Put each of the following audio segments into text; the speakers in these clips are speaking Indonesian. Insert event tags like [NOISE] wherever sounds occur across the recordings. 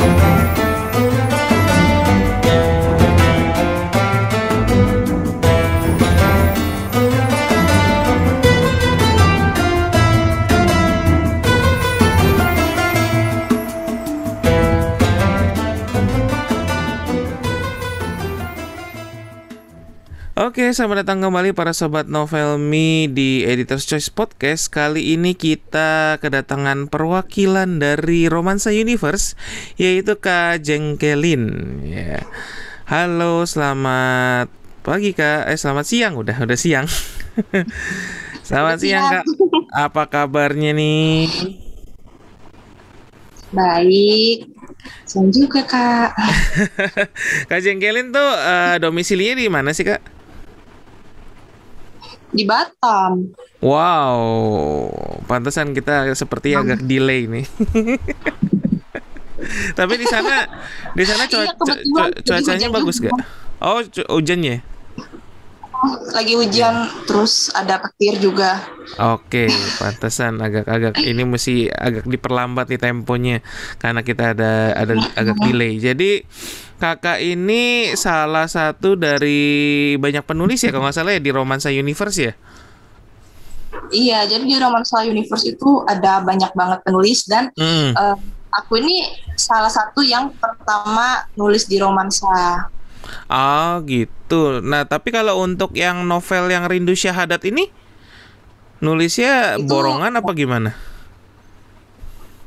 Oke, selamat datang kembali para sobat novel me di Editor's Choice Podcast. Kali ini kita kedatangan perwakilan dari Romansa Universe yaitu Kak Jengkelin. Ya. Halo, selamat pagi Kak. Eh, selamat siang. Udah, udah siang. [LAUGHS] selamat siang Kak. Apa kabarnya nih? Baik. Siang juga, Kak. [LAUGHS] Kak Jengkelin tuh uh, domisilinya di mana sih, Kak? Di Batam. Wow, pantesan kita seperti agak delay nih. [LAUGHS] Tapi di sana, di sana cua iya, cua cuacanya bagus gak? Oh, hujannya? Lagi hujan, terus ada petir juga. Oke, pantesan agak-agak [LAUGHS] ini mesti agak diperlambat nih temponya karena kita ada ada agak delay. Jadi kakak ini salah satu dari banyak penulis ya kalau nggak salah ya di Romansa Universe ya? Iya, jadi di Romansa Universe itu ada banyak banget penulis dan hmm. uh, aku ini salah satu yang pertama nulis di Romansa. Ah gitu. Nah tapi kalau untuk yang novel yang Rindu Syahadat ini nulisnya itu, borongan apa gimana?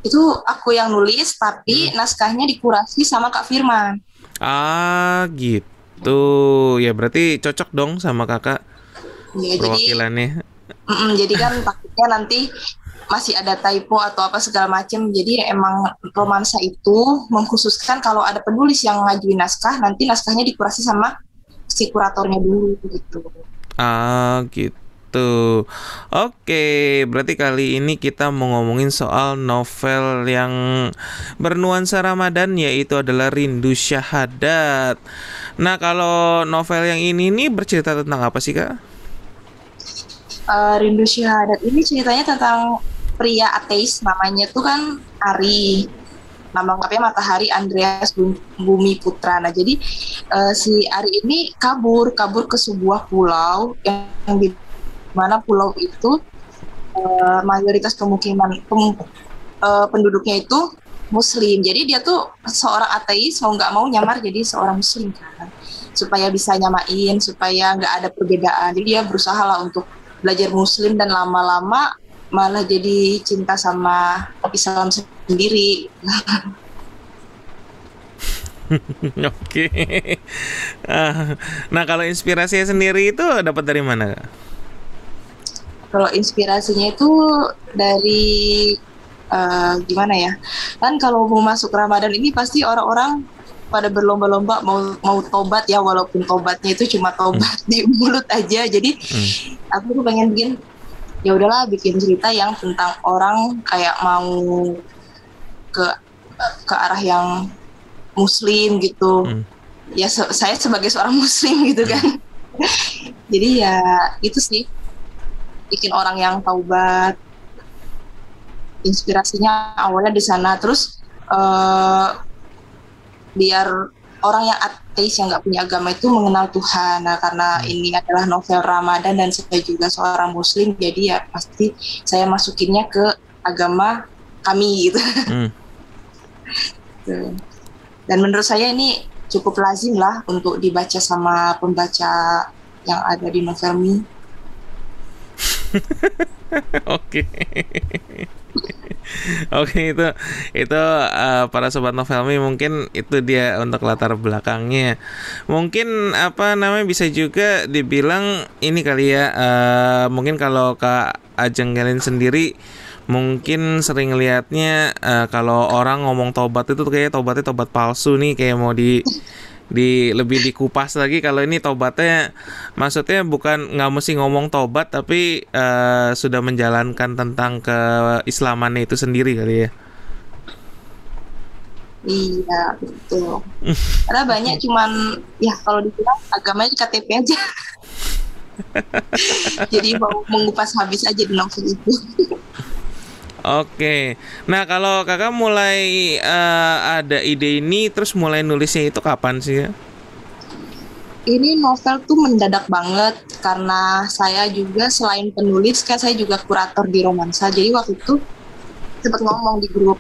Itu aku yang nulis tapi hmm. naskahnya dikurasi sama Kak Firman. Ah gitu ya berarti cocok dong sama kakak ya, perwakilannya. Jadi, mm -mm, jadi kan takutnya nanti masih ada typo atau apa segala macam. Jadi emang romansa itu mengkhususkan kalau ada penulis yang ngajuin naskah, nanti naskahnya dikurasi sama si kuratornya dulu gitu. Ah gitu gitu. Oke, berarti kali ini kita mau ngomongin soal novel yang bernuansa Ramadan yaitu adalah Rindu Syahadat. Nah, kalau novel yang ini nih bercerita tentang apa sih, Kak? Uh, Rindu Syahadat ini ceritanya tentang pria ateis namanya tuh kan Ari. Nama lengkapnya Matahari Andreas Bumi Putra. Nah, jadi uh, si Ari ini kabur, kabur ke sebuah pulau yang, di mana pulau itu uh, mayoritas pemukiman pem, uh, penduduknya itu muslim. Jadi dia tuh seorang ateis mau nggak mau nyamar jadi seorang muslim kan supaya bisa nyamain supaya nggak ada perbedaan. Jadi dia berusaha lah untuk belajar muslim dan lama-lama malah jadi cinta sama Islam sendiri [LAUGHS] Oke. Ah, nah, kalau inspirasinya sendiri itu dapat dari mana? Kalau inspirasinya itu dari uh, gimana ya? Kan kalau mau masuk Ramadan ini pasti orang-orang pada berlomba-lomba mau mau tobat ya walaupun tobatnya itu cuma tobat hmm. [LAUGHS] di mulut aja. Jadi hmm. aku tuh pengen bikin ya udahlah bikin cerita yang tentang orang kayak mau ke ke arah yang muslim gitu. Hmm. Ya se saya sebagai seorang [LAUGHS] muslim gitu kan. Jadi ya itu sih bikin orang yang taubat inspirasinya awalnya di sana terus uh, biar orang yang ateis yang nggak punya agama itu mengenal Tuhan. Nah karena ini adalah novel Ramadan dan saya juga seorang Muslim jadi ya pasti saya masukinnya ke agama kami gitu. Hmm. [LAUGHS] dan menurut saya ini cukup lazim lah untuk dibaca sama pembaca yang ada di novel ini. [LAUGHS] Oke. [LAUGHS] Oke itu itu uh, para sobat novelmi mungkin itu dia untuk latar belakangnya. Mungkin apa namanya bisa juga dibilang ini kali ya uh, mungkin kalau Kak Ajeng kalian sendiri mungkin sering lihatnya uh, kalau orang ngomong tobat itu kayak tobatnya tobat palsu nih kayak mau di di lebih dikupas lagi kalau ini tobatnya maksudnya bukan nggak mesti ngomong tobat tapi uh, sudah menjalankan tentang keislamannya itu sendiri kali ya Iya betul. [LAUGHS] Karena banyak cuman ya kalau dibilang agamanya di KTP aja. [LAUGHS] Jadi mau mengupas habis aja di novel itu. Oke. Nah, kalau Kakak mulai uh, ada ide ini terus mulai nulisnya itu kapan sih ya? Ini novel tuh mendadak banget karena saya juga selain penulis kan saya juga kurator di romansa. Jadi waktu itu sempat ngomong di grup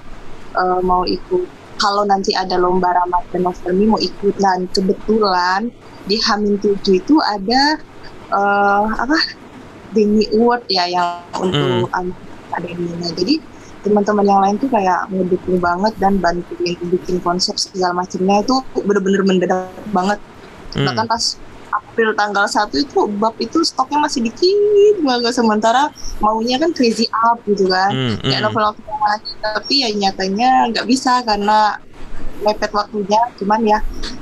uh, mau ikut kalau nanti ada lomba Ramadan novel ini mau ikut dan kebetulan di Hamin 7 itu ada uh, apa Demi Award ya yang untuk hmm. anak akademinya jadi teman-teman yang lain tuh kayak ngedukung banget dan bantuin bikin konsep segala macamnya itu bener-bener mendadak banget. Hmm. bahkan pas April tanggal 1 itu bab itu stoknya masih dikit banget. Sementara maunya kan crazy up gitu kan. Mm, mm. kayak novel-novel lagi tapi ya nyatanya nggak bisa karena mepet waktunya. Cuman ya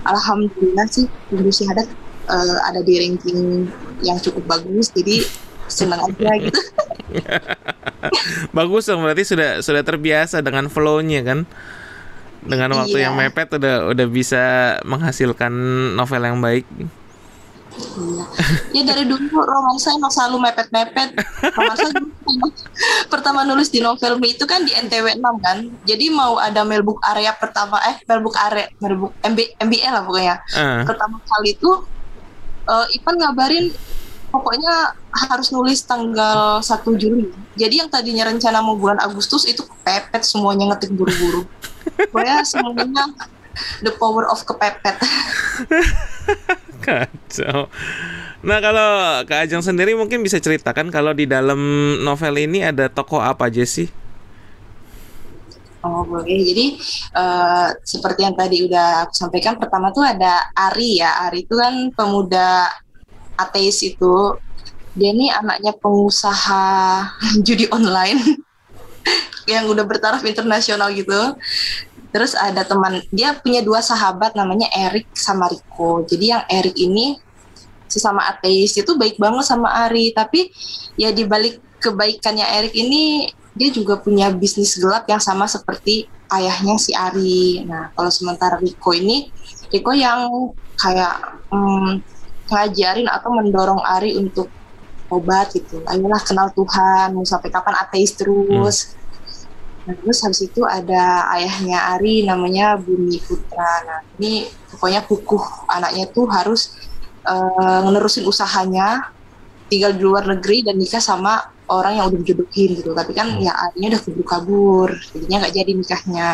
alhamdulillah sih Ibu Syahadat uh, ada di ranking yang cukup bagus. Jadi senang [LAUGHS] aja gitu [LAUGHS] bagus dong berarti sudah sudah terbiasa dengan flow-nya kan dengan waktu iya. yang mepet udah udah bisa menghasilkan novel yang baik Iya. Ya dari dulu romansa emang selalu mepet-mepet. Romansa pertama nulis di novel itu kan di NTW 6 kan. Jadi mau ada mailbook area pertama eh mailbook area mailbook MB, MBL lah pokoknya. Uh. Pertama kali itu uh, Ipan ngabarin pokoknya harus nulis tanggal 1 Juli. Jadi yang tadinya rencana mau bulan Agustus itu kepepet semuanya ngetik buru-buru. Pokoknya semuanya the power of kepepet. [LAUGHS] Kacau. Nah kalau Kak Ajeng sendiri mungkin bisa ceritakan kalau di dalam novel ini ada tokoh apa aja sih? Oh boleh. Jadi uh, seperti yang tadi udah aku sampaikan, pertama tuh ada Ari ya. Ari itu kan pemuda ateis itu. Dia ini anaknya pengusaha [LAUGHS] judi online [LAUGHS] yang udah bertaraf internasional gitu. Terus ada teman dia punya dua sahabat namanya Erik sama Riko. Jadi yang Erik ini sesama ateis itu baik banget sama Ari, tapi ya di balik kebaikannya Erik ini dia juga punya bisnis gelap yang sama seperti ayahnya si Ari. Nah, kalau sementara Riko ini Riko yang kayak hmm, ngajarin atau mendorong Ari untuk obat gitu. Ayolah kenal Tuhan, mau sampai kapan ateis terus. Hmm Nah, terus habis itu ada ayahnya Ari namanya Bumi Putra. Nah, ini pokoknya kukuh anaknya tuh harus uh, ngenerusin usahanya, tinggal di luar negeri dan nikah sama orang yang udah dijodohin gitu. Tapi kan hmm. ya Arinya udah keburu kabur, jadinya nggak jadi nikahnya.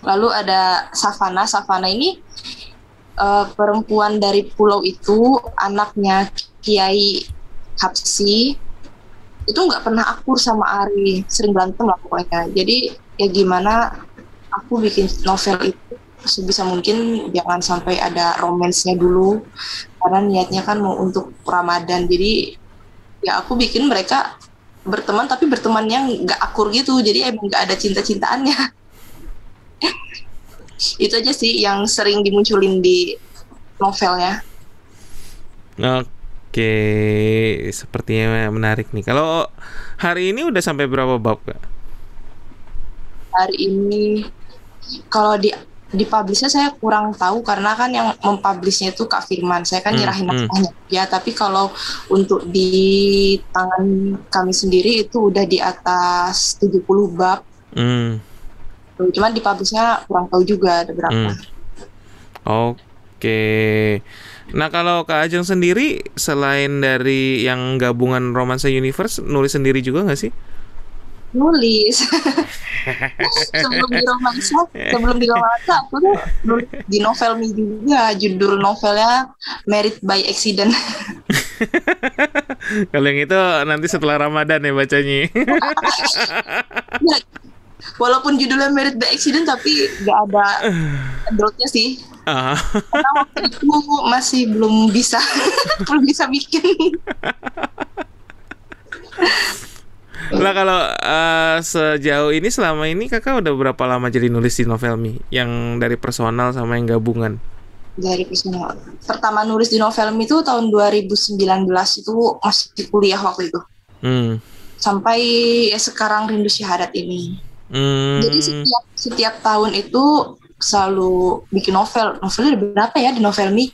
Lalu ada Savana. Savana ini uh, perempuan dari pulau itu, anaknya Kiai Hapsi itu nggak pernah akur sama Ari. Sering berantem lah pokoknya. Jadi ya gimana aku bikin novel itu sebisa mungkin jangan sampai ada romansnya dulu. Karena niatnya kan mau untuk Ramadan. Jadi ya aku bikin mereka berteman tapi berteman yang nggak akur gitu. Jadi emang nggak ada cinta-cintaannya [LAUGHS] itu aja sih yang sering dimunculin di novelnya Oke, sepertinya menarik nih. Kalau hari ini udah sampai berapa bab, Kak? Hari ini kalau di di publishnya saya kurang tahu karena kan yang mempublishnya itu Kak Firman. Saya kan hmm, nyerahin hmm, naskahnya. Ya, tapi kalau untuk di tangan kami sendiri itu udah di atas 70 bab. Hmm. Cuman di publishnya kurang tahu juga ada berapa. Hmm. Oke. Okay. Nah kalau Kak Ajeng sendiri selain dari yang gabungan Romansa Universe nulis sendiri juga nggak sih? Nulis. [LAUGHS] sebelum di romansa, sebelum di romansa aku tuh nulis di novel mi juga judul novelnya Merit by Accident. [LAUGHS] kalau yang itu nanti setelah Ramadan ya bacanya. [LAUGHS] walaupun judulnya Merit by Accident tapi nggak ada adultnya sih Uh. Karena waktu itu masih belum bisa, [LAUGHS] belum bisa bikin. Lah kalau uh, sejauh ini selama ini kakak udah berapa lama jadi nulis di novel mi yang dari personal sama yang gabungan? Dari personal. Pertama nulis di novel mi itu tahun 2019 itu masih kuliah waktu itu. Hmm. Sampai ya sekarang rindu syahadat ini. Hmm. Jadi setiap setiap tahun itu selalu bikin novel. Novelnya ada berapa ya di novel nih?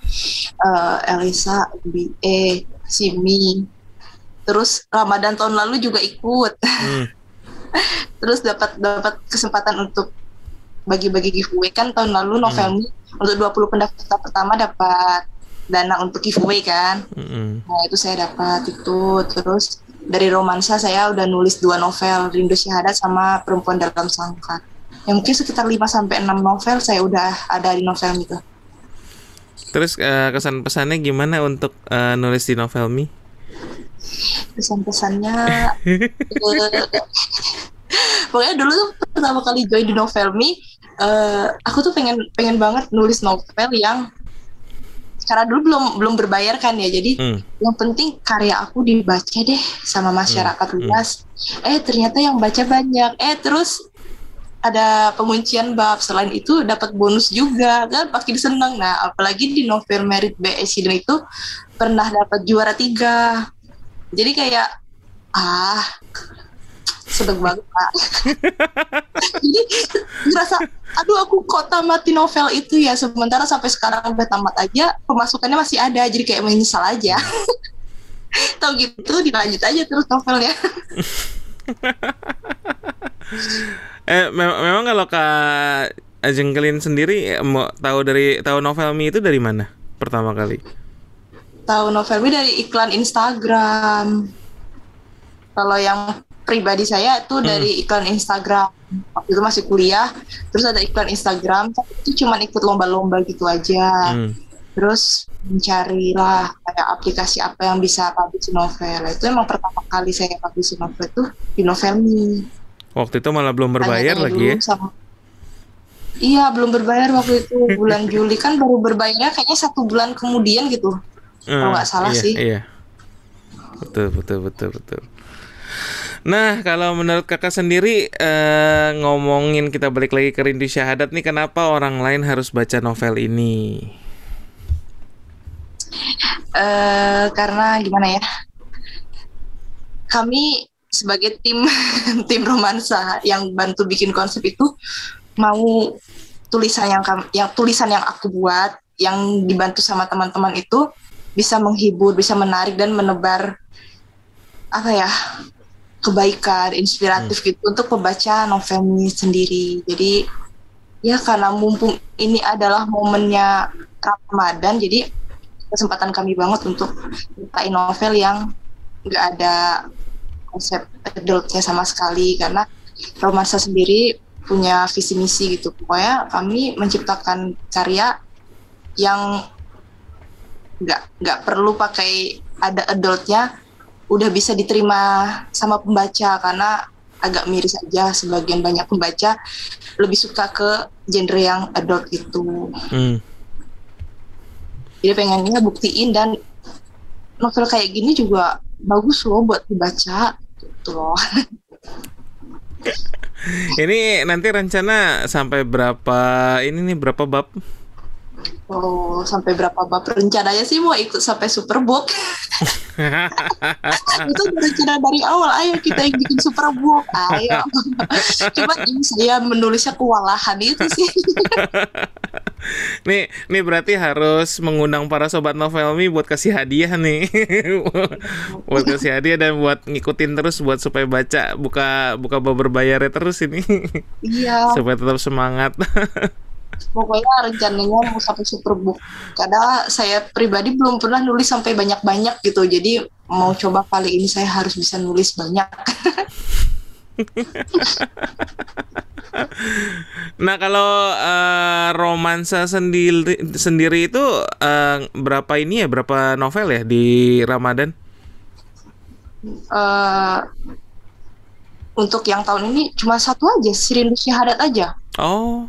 Uh, Elisa, BE, Simi. Terus Ramadan tahun lalu juga ikut. Hmm. [LAUGHS] terus dapat dapat kesempatan untuk bagi-bagi giveaway kan tahun lalu novel hmm. untuk 20 pendaftar pertama dapat dana untuk giveaway kan hmm. nah itu saya dapat itu terus dari romansa saya udah nulis dua novel Rindu Syahadat sama Perempuan dalam Sangkar. Yang mungkin sekitar 5 sampai enam novel saya udah ada di novel itu. Terus uh, kesan pesannya gimana untuk uh, nulis di novel mi? Pesan-pesannya [LAUGHS] pokoknya dulu tuh pertama kali join di novel me uh, aku tuh pengen pengen banget nulis novel yang karena dulu belum belum berbayar kan ya. Jadi hmm. yang penting karya aku dibaca deh sama masyarakat hmm. luas. Hmm. eh ternyata yang baca banyak. Eh terus ada penguncian bab. Selain itu dapat bonus juga kan? Makin seneng nah apalagi di novel merit BSC itu pernah dapat juara tiga. Jadi kayak ah sedang banget pak [LAUGHS] jadi ngerasa aduh aku kok tamati novel itu ya sementara sampai sekarang udah tamat aja pemasukannya masih ada jadi kayak menyesal aja. [LAUGHS] Tau gitu dilanjut aja terus novelnya. [LAUGHS] Eh mem memang kalau kak Jengkelin sendiri mau tahu dari tahu novel Mi itu dari mana pertama kali? Tahu novel Mi dari iklan Instagram. Kalau yang pribadi saya itu hmm. dari iklan Instagram. Waktu itu masih kuliah terus ada iklan Instagram itu cuma ikut lomba-lomba gitu aja. Hmm. terus mencari lah kayak aplikasi apa yang bisa publish novel. Itu emang pertama kali saya publish novel itu di Novelmi waktu itu malah belum berbayar Tanya lagi ya? sama, iya belum berbayar waktu itu bulan [LAUGHS] Juli. Kan baru berbayarnya kayaknya satu bulan kemudian gitu. Hmm, kalau nggak salah iya, sih. iya. Betul betul betul betul Nah, kalau menurut kakak sendiri uh, ngomongin kita balik lagi ke Rindu Syahadat nih, kenapa orang lain harus baca novel ini? Uh, karena gimana ya? Kami sebagai tim [LAUGHS] tim romansa yang bantu bikin konsep itu mau tulisan yang yang tulisan yang aku buat yang dibantu sama teman-teman itu bisa menghibur, bisa menarik dan menebar apa ya kebaikan, inspiratif hmm. gitu untuk pembaca novel ini sendiri. Jadi ya karena mumpung ini adalah momennya Ramadan, jadi kesempatan kami banget untuk ceritain novel yang nggak ada konsep adultnya sama sekali karena romansa sendiri punya visi misi gitu pokoknya kami menciptakan karya yang nggak nggak perlu pakai ada adultnya udah bisa diterima sama pembaca karena agak miris aja sebagian banyak pembaca lebih suka ke genre yang adult itu. Hmm. Jadi pengennya buktiin dan novel kayak gini juga bagus loh buat dibaca gitu loh. [LAUGHS] ini nanti rencana sampai berapa ini nih berapa bab? Oh, sampai berapa bab rencananya sih mau ikut sampai Superbook. [LAUGHS] itu rencana dari awal. Ayo kita yang bikin Superbook ayo. [LAUGHS] Cuma ini saya menulisnya kewalahan itu sih. [LAUGHS] Nih nih berarti harus mengundang para sobat novelmi buat kasih hadiah nih. Buat kasih hadiah dan buat ngikutin terus buat supaya baca buka buka berbayarnya terus ini. Iya. Supaya tetap semangat pokoknya rencananya mau sampai superbook karena saya pribadi belum pernah nulis sampai banyak-banyak gitu. Jadi mau coba kali ini saya harus bisa nulis banyak. [LAUGHS] Nah kalau uh, romansa sendiri sendiri itu uh, berapa ini ya? Berapa novel ya di Ramadan? Uh, untuk yang tahun ini cuma satu aja Sirindu Syahadat aja. Oh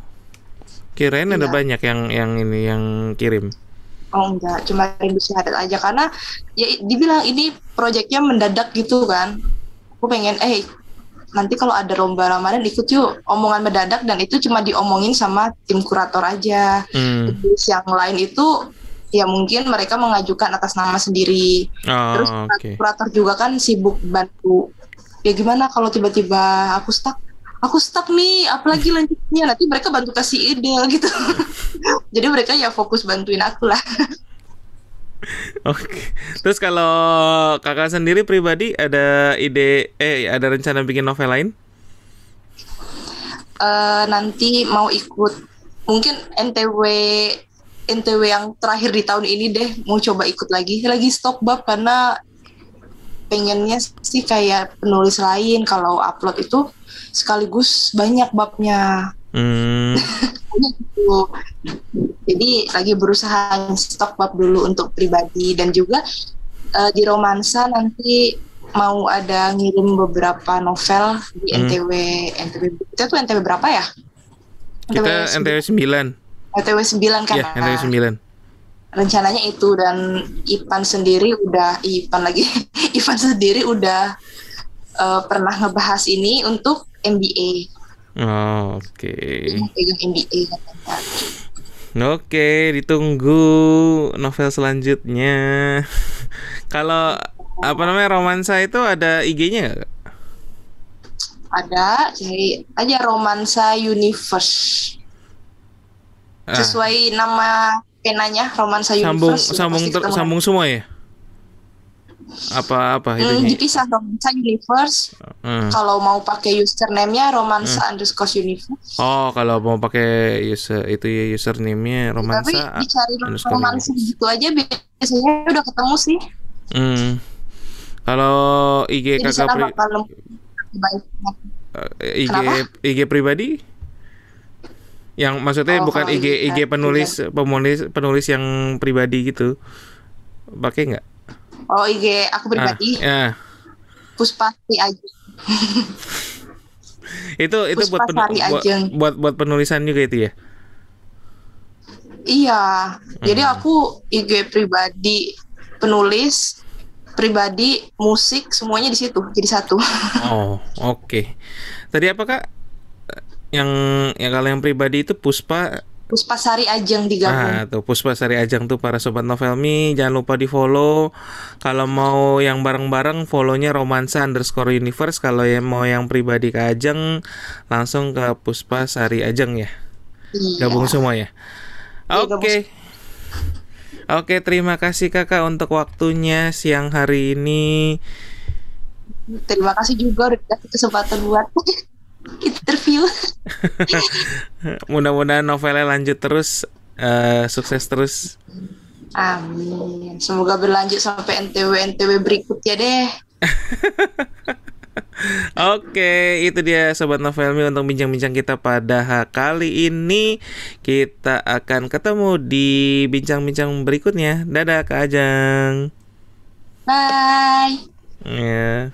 Kirain iya. ada banyak yang yang ini yang kirim. Oh enggak, cuma rindu syahadat aja karena ya dibilang ini proyeknya mendadak gitu kan. Aku pengen eh nanti kalau ada lomba Ramadan ikut yuk omongan mendadak dan itu cuma diomongin sama tim kurator aja. Hmm. Terus yang lain itu ya mungkin mereka mengajukan atas nama sendiri. Oh, Terus okay. kurator juga kan sibuk bantu. Ya gimana kalau tiba-tiba aku stuck aku stuck nih apalagi lanjutnya nanti mereka bantu kasih ide gitu [LAUGHS] jadi mereka ya fokus bantuin aku lah Oke. Terus kalau kakak sendiri pribadi ada ide eh ada rencana bikin novel lain? eh, nanti mau ikut mungkin NTW NTW yang terakhir di tahun ini deh mau coba ikut lagi lagi stok bab karena pengennya sih kayak penulis lain kalau upload itu sekaligus banyak babnya Hmm, [LAUGHS] gitu. Jadi lagi berusaha stok bab dulu untuk pribadi dan juga eh, di romansa nanti mau ada ngirim beberapa novel di Hmm. NTW NTW kita tuh NTW berapa ya? kita NTW 9. NTW 9 kan? Iya, NTW 9. Rencananya itu dan Ipan sendiri udah Ipan lagi [LAUGHS] Ipan sendiri udah eh, pernah ngebahas ini untuk MBA Oh, Oke. pegang MBA katanya Oke, ditunggu novel selanjutnya. [LAUGHS] Kalau apa namanya romansa itu ada IG-nya nggak? Ada cari aja romansa universe Ah, sesuai nama penanya romansa sambung universe sambung ter- sambung semua ya? Apa apa Hmm, itunya? dipisah romansa universe Hmm. kalau mau pakai username-nya romansa underscore universe Oh, kalau mau pakai user itu ya username-nya tapi romansa. dicari underscore romansa gitu aja biasanya udah ketemu sih Hmm. Kalau IG jadi kakak pri- baik eh, IG Kenapa? IG pribadi? Yang maksudnya Oh, bukan IG IG penulis penulis penulis yang pribadi gitu. Pakai nggak? oh IG aku pribadi Ah, ya. Aja [LAUGHS] Itu itu buat, penu- buat buat buat penulisan juga itu ya. Iya, jadi Hmm. aku IG pribadi penulis, pribadi musik semuanya di situ, jadi satu. Oh, oke. Tadi apa Kak? Yang yang kalau yang pribadi itu Puspa Puspasari Ajeng digabung. Ah, tuh Puspa Sari Ajang tuh para sobat Novelmi, jangan lupa di follow. Kalau mau yang bareng-bareng, follownya Romansa underscore Universe. Kalau yang mau yang pribadi ke Ajeng, langsung ke Puspa Sari Ajeng ya. Iya. Gabung semua ya. Iya, Oke. Oke, terima kasih kakak untuk waktunya siang hari ini. Terima kasih juga udah dikasih kesempatan buat interview. [LAUGHS] Mudah-mudahan novelnya lanjut terus, eh, sukses terus. Amin. Semoga berlanjut sampai NTW NTW berikutnya deh. [LAUGHS] Oke, itu dia sobat Novelmi untuk bincang-bincang kita pada kali ini. Kita akan ketemu di bincang-bincang berikutnya. Dadah Kak Ajeng. Bye. Ya.